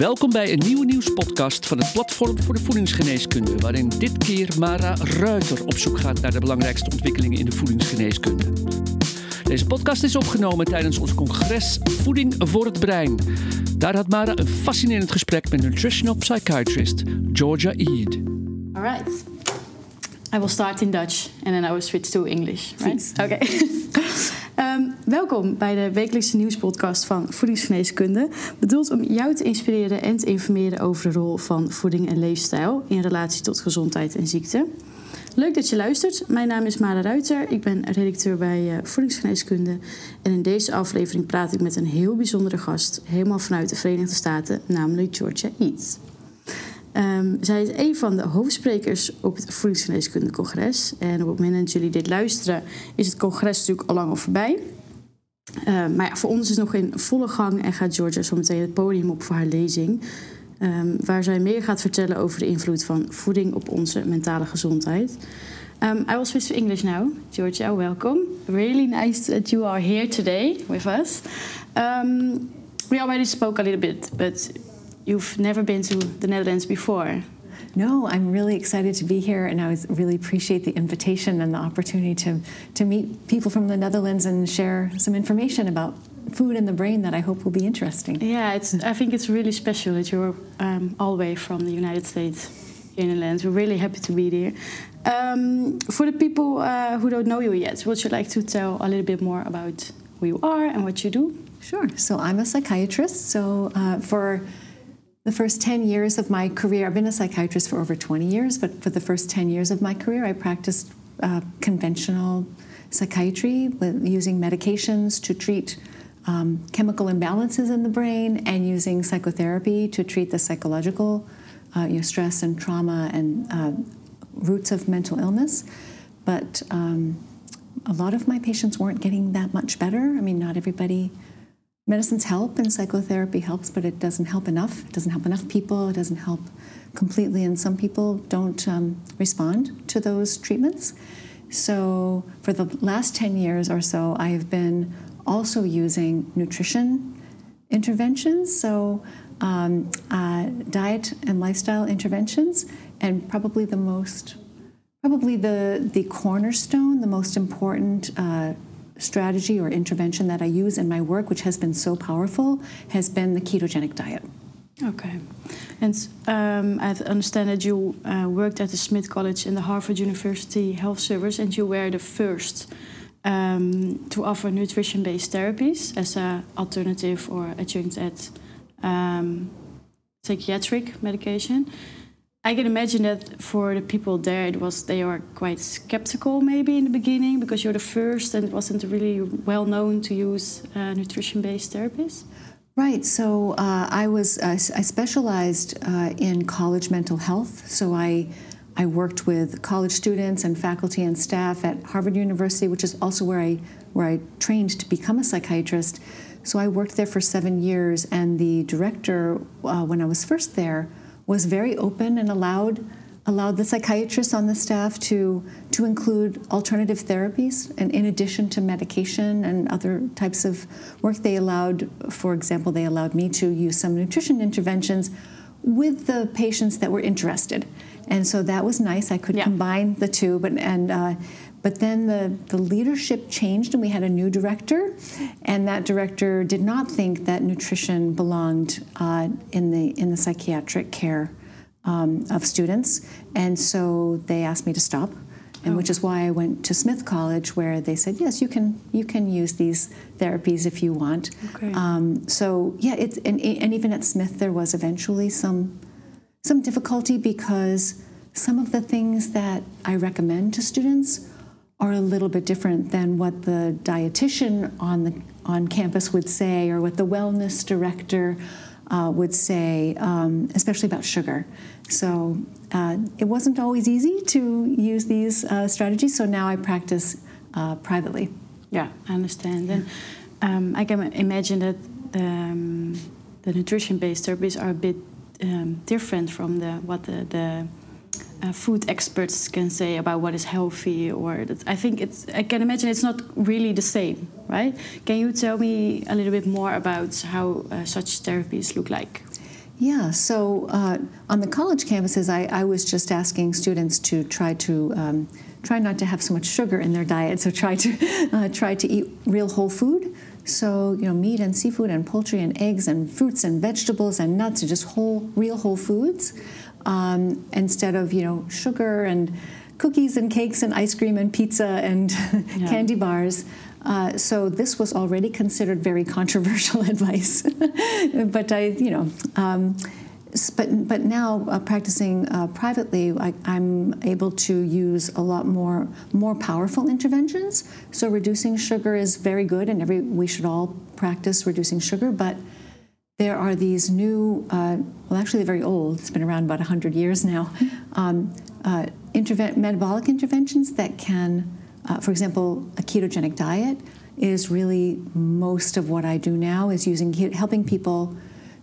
Welkom bij een nieuwe nieuwspodcast van het Platform voor de Voedingsgeneeskunde, waarin dit keer Mara Ruiter op zoek gaat naar de belangrijkste ontwikkelingen in de voedingsgeneeskunde. Deze podcast is opgenomen tijdens ons congres Voeding voor het Brein. Daar had Mara een fascinerend gesprek met nutritional psychiatrist Georgia Eid. All right. I will start in Dutch and then I will switch to English. Right? Okay. um, welkom bij de wekelijkse nieuwspodcast van Voedingsgeneeskunde. Bedoeld om jou te inspireren en te informeren over de rol van voeding en leefstijl in relatie tot gezondheid en ziekte. Leuk dat je luistert. Mijn naam is Mara Ruiter. Ik ben redacteur bij uh, Voedingsgeneeskunde. En in deze aflevering praat ik met een heel bijzondere gast, helemaal vanuit de Verenigde Staten, namelijk Georgia Eats. Um, zij is een van de hoofdsprekers op het Voedingsgeneeskundecongres. En op het moment dat jullie dit luisteren, is het congres natuurlijk al lang al voorbij. Uh, maar ja, voor ons is het nog in volle gang en gaat Georgia zo meteen het podium op voor haar lezing. Um, waar zij meer gaat vertellen over de invloed van voeding op onze mentale gezondheid. Um, I will switch English now. Georgia, welcome. Really nice that you are here today with us. Um, we already spoke a little bit, but you've never been to the Netherlands before. No, I'm really excited to be here, and I really appreciate the invitation and the opportunity to, to meet people from the Netherlands and share some information about food and the brain that I hope will be interesting. Yeah, it's, I think it's really special that you're um, all the way from the United States here in the Netherlands. We're really happy to be there. Um, for the people uh, who don't know you yet, would you like to tell a little bit more about who you are and what you do? Sure. So I'm a psychiatrist. So uh, for the first 10 years of my career, I've been a psychiatrist for over 20 years, but for the first 10 years of my career, I practiced uh, conventional psychiatry with using medications to treat um, chemical imbalances in the brain and using psychotherapy to treat the psychological uh, you know, stress and trauma and uh, roots of mental illness. But um, a lot of my patients weren't getting that much better. I mean, not everybody medicines help and psychotherapy helps, but it doesn't help enough. It doesn't help enough people. It doesn't help completely, and some people don't um, respond to those treatments. So, for the last 10 years or so, I have been also using nutrition interventions, so um, uh, diet and lifestyle interventions, and probably the most, probably the, the cornerstone, the most important uh, strategy or intervention that I use in my work, which has been so powerful, has been the ketogenic diet. Okay. And um, I understand that you uh, worked at the Smith College in the Harvard University Health Service, and you were the first um, to offer nutrition based therapies as an alternative or adjunct at um, psychiatric medication. I can imagine that for the people there, it was they are quite skeptical maybe in the beginning because you're the first and it wasn't really well known to use uh, nutrition-based therapies. Right. So uh, I was uh, I specialized uh, in college mental health. So I I worked with college students and faculty and staff at Harvard University, which is also where I where I trained to become a psychiatrist. So I worked there for seven years, and the director, uh, when I was first there was very open and allowed allowed the psychiatrists on the staff to to include alternative therapies and in addition to medication and other types of work they allowed. For example they allowed me to use some nutrition interventions with the patients that were interested. And so that was nice. I could yeah. combine the two but and uh, but then the, the leadership changed and we had a new director and that director did not think that nutrition belonged uh, in the in the psychiatric care um, of students and so they asked me to stop and oh. which is why I went to Smith College, where they said, "Yes, you can you can use these therapies if you want." Okay. Um, so yeah, it's and, and even at Smith there was eventually some some difficulty because some of the things that I recommend to students are a little bit different than what the dietitian on the on campus would say or what the wellness director uh, would say, um, especially about sugar. So uh, it wasn't always easy to use these uh, strategies. So now I practice uh, privately. Yeah, I understand. And um, I can imagine that um, the nutrition-based therapies are a bit um, different from the what the, the uh, food experts can say about what is healthy or that I think it's I can imagine it's not really the same, right? Can you tell me a little bit more about how uh, such therapies look like? Yeah, so uh, on the college campuses, I, I, was just asking students to try to um, try not to have so much sugar in their diet. So try to uh, try to eat real whole food. So you know, meat and seafood and poultry and eggs and fruits and vegetables and nuts are just whole, real whole foods, um, instead of you know sugar and cookies and cakes and ice cream and pizza and yeah. candy bars. Uh, so this was already considered very controversial advice, but I, you know, um, but but now uh, practicing uh, privately, I, am able to use a lot more more powerful interventions. So reducing sugar is very good, and every we should all practice reducing sugar. But there are these new, uh, well, actually they're very old. It's been around about hundred years now. Um, uh, metabolic interventions that can uh, for example, a ketogenic diet is really most of what I do now is using helping people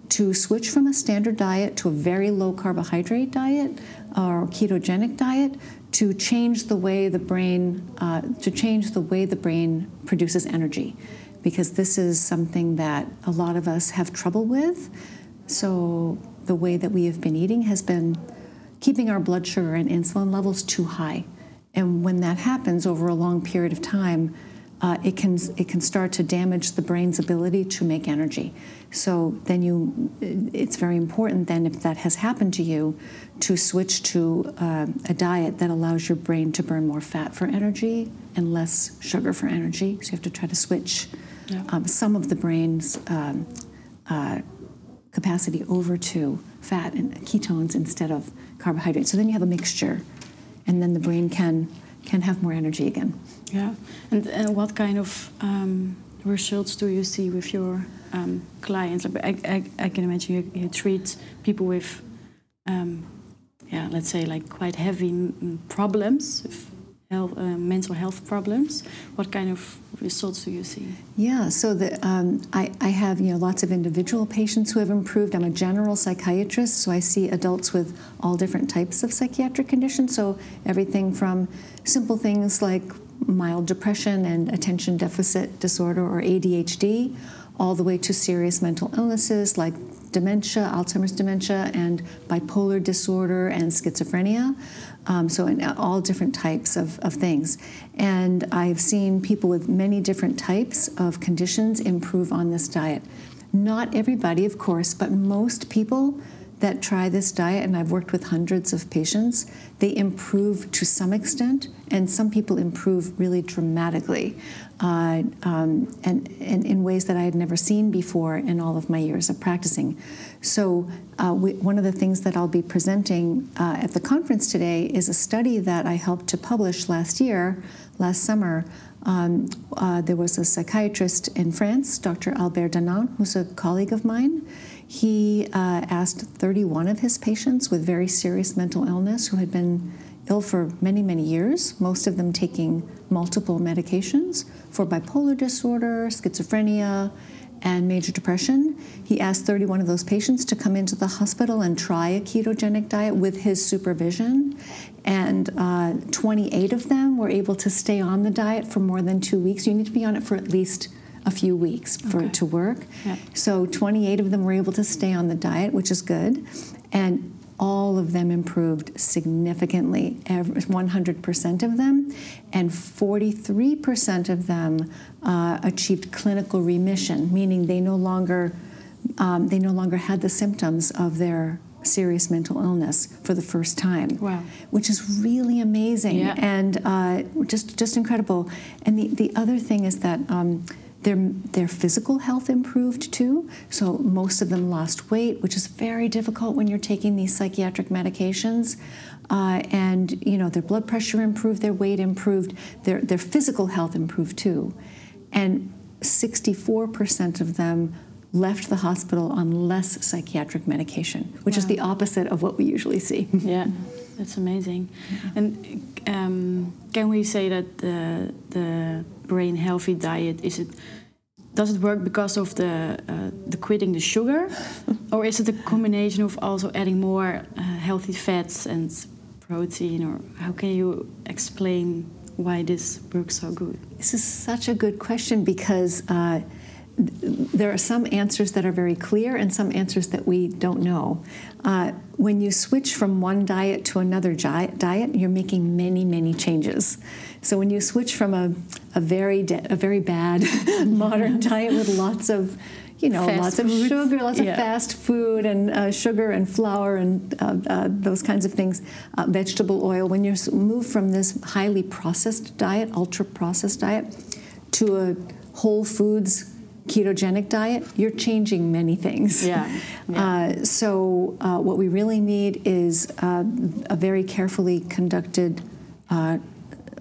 to switch from a standard diet to a very low carbohydrate diet or ketogenic diet to change the way the brain uh, to change the way the brain produces energy because this is something that a lot of us have trouble with. So the way that we have been eating has been keeping our blood sugar and insulin levels too high. And when that happens over a long period of time, uh, it can it can start to damage the brain's ability to make energy. So then you, it's very important then if that has happened to you, to switch to uh, a diet that allows your brain to burn more fat for energy and less sugar for energy. So you have to try to switch yeah. um, some of the brain's um, uh, capacity over to fat and ketones instead of carbohydrates. So then you have a mixture and then the brain can can have more energy again. Yeah, and, and what kind of um, results do you see with your um, clients? I, I, I, can imagine you, you treat people with, um, yeah, let's say like quite heavy problems, health, uh, mental health problems. What kind of results do you see? Yeah, so the, um, I, I have you know lots of individual patients who have improved. I'm a general psychiatrist, so I see adults with all different types of psychiatric conditions. So everything from simple things like mild depression and attention deficit disorder or ADHD, all the way to serious mental illnesses like dementia, Alzheimer's dementia, and bipolar disorder and schizophrenia. Um, so, in all different types of, of things. And I've seen people with many different types of conditions improve on this diet. Not everybody, of course, but most people that try this diet, and I've worked with hundreds of patients, they improve to some extent, and some people improve really dramatically, uh, um, and, and, in ways that I had never seen before in all of my years of practicing. So, uh, we, one of the things that I'll be presenting uh, at the conference today is a study that I helped to publish last year, last summer. Um, uh, there was a psychiatrist in France, Dr. Albert Danan, who's a colleague of mine he uh, asked 31 of his patients with very serious mental illness who had been ill for many, many years, most of them taking multiple medications for bipolar disorder, schizophrenia, and major depression. He asked 31 of those patients to come into the hospital and try a ketogenic diet with his supervision. And uh, 28 of them were able to stay on the diet for more than two weeks. You need to be on it for at least a few weeks for okay. it to work. Yeah. So 28 of them were able to stay on the diet, which is good. And all of them improved significantly, 100% of them, and 43% of them uh, achieved clinical remission, meaning they no longer um, they no longer had the symptoms of their serious mental illness for the first time. Wow. Which is really amazing yeah. and uh, just just incredible. And the, the other thing is that um, their, their physical health improved too. So most of them lost weight, which is very difficult when you're taking these psychiatric medications. Uh, and you know their blood pressure improved, their weight improved, their their physical health improved too. And 64% of them left the hospital on less psychiatric medication, which wow. is the opposite of what we usually see. yeah, that's amazing. Yeah. And um, can we say that the the brain healthy diet is it does it work because of the uh, the quitting the sugar or is it a combination of also adding more uh, healthy fats and protein or how can you explain why this works so good this is such a good question because uh, there are some answers that are very clear and some answers that we don't know. Uh, when you switch from one diet to another diet, you're making many, many changes. So when you switch from a, a very de- a very bad modern diet with lots of you know, fast lots of sugar, lots yeah. of fast food, and uh, sugar and flour and uh, uh, those kinds of things, uh, vegetable oil. When you move from this highly processed diet, ultra processed diet, to a whole foods ketogenic diet, you're changing many things. Yeah. yeah. Uh, so, uh, what we really need is uh, a very carefully conducted uh,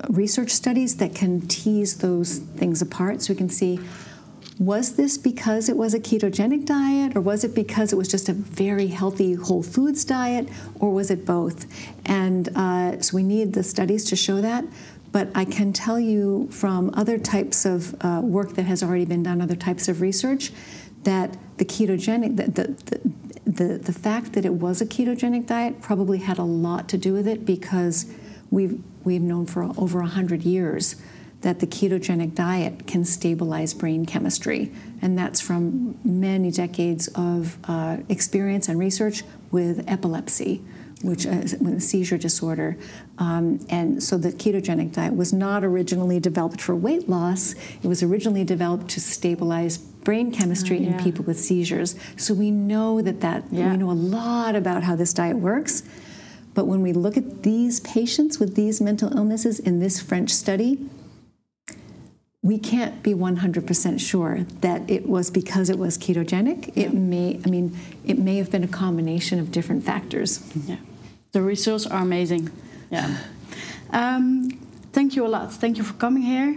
research studies that can tease those things apart so we can see was this because it was a ketogenic diet, or was it because it was just a very healthy whole foods diet, or was it both? And uh, so we need the studies to show that. But I can tell you from other types of uh, work that has already been done, other types of research, that the ketogenic, the, the, the, the fact that it was a ketogenic diet probably had a lot to do with it because we've, we've known for over 100 years that the ketogenic diet can stabilize brain chemistry. And that's from many decades of uh, experience and research with epilepsy which is a seizure disorder. Um, and so the ketogenic diet was not originally developed for weight loss. It was originally developed to stabilize brain chemistry yeah. in people with seizures. So we know that that yeah. we know a lot about how this diet works. But when we look at these patients with these mental illnesses in this French study, we can't be 100% sure that it was because it was ketogenic. Yeah. It may, I mean, it may have been a combination of different factors. Yeah. The results are amazing. Yeah. Um, thank you a lot. Thank you for coming here.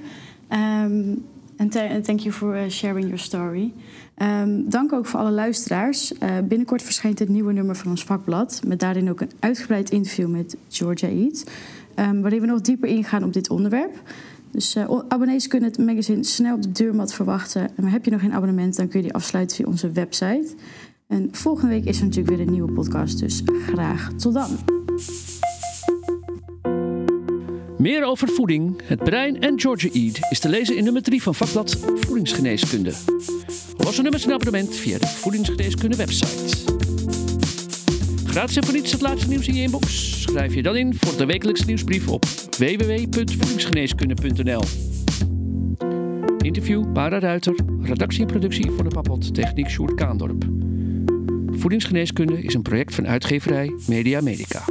Um, and, and thank you for uh, sharing your story. Um, dank ook voor alle luisteraars. Uh, binnenkort verschijnt het nieuwe nummer van ons vakblad. Met daarin ook een uitgebreid interview met Georgia Ede. Um, waarin we nog dieper ingaan op dit onderwerp. Dus uh, abonnees kunnen het magazine snel op de deurmat verwachten. Maar heb je nog geen abonnement, dan kun je die afsluiten via onze website. En volgende week is er natuurlijk weer een nieuwe podcast, dus graag tot dan. Meer over voeding, het brein en Georgia Eat is te lezen in nummer 3 van vakblad Voedingsgeneeskunde. Losse nummers en abonnement via de Voedingsgeneeskunde website. Gratis en voor niets het laatste nieuws in je inbox. Schrijf je dan in voor de wekelijkse nieuwsbrief op www.voedingsgeneeskunde.nl. Interview Para Ruiter, redactie en productie voor de Papot Techniek Sjoerd Kaandorp. Voedingsgeneeskunde is een project van uitgeverij Media Medica.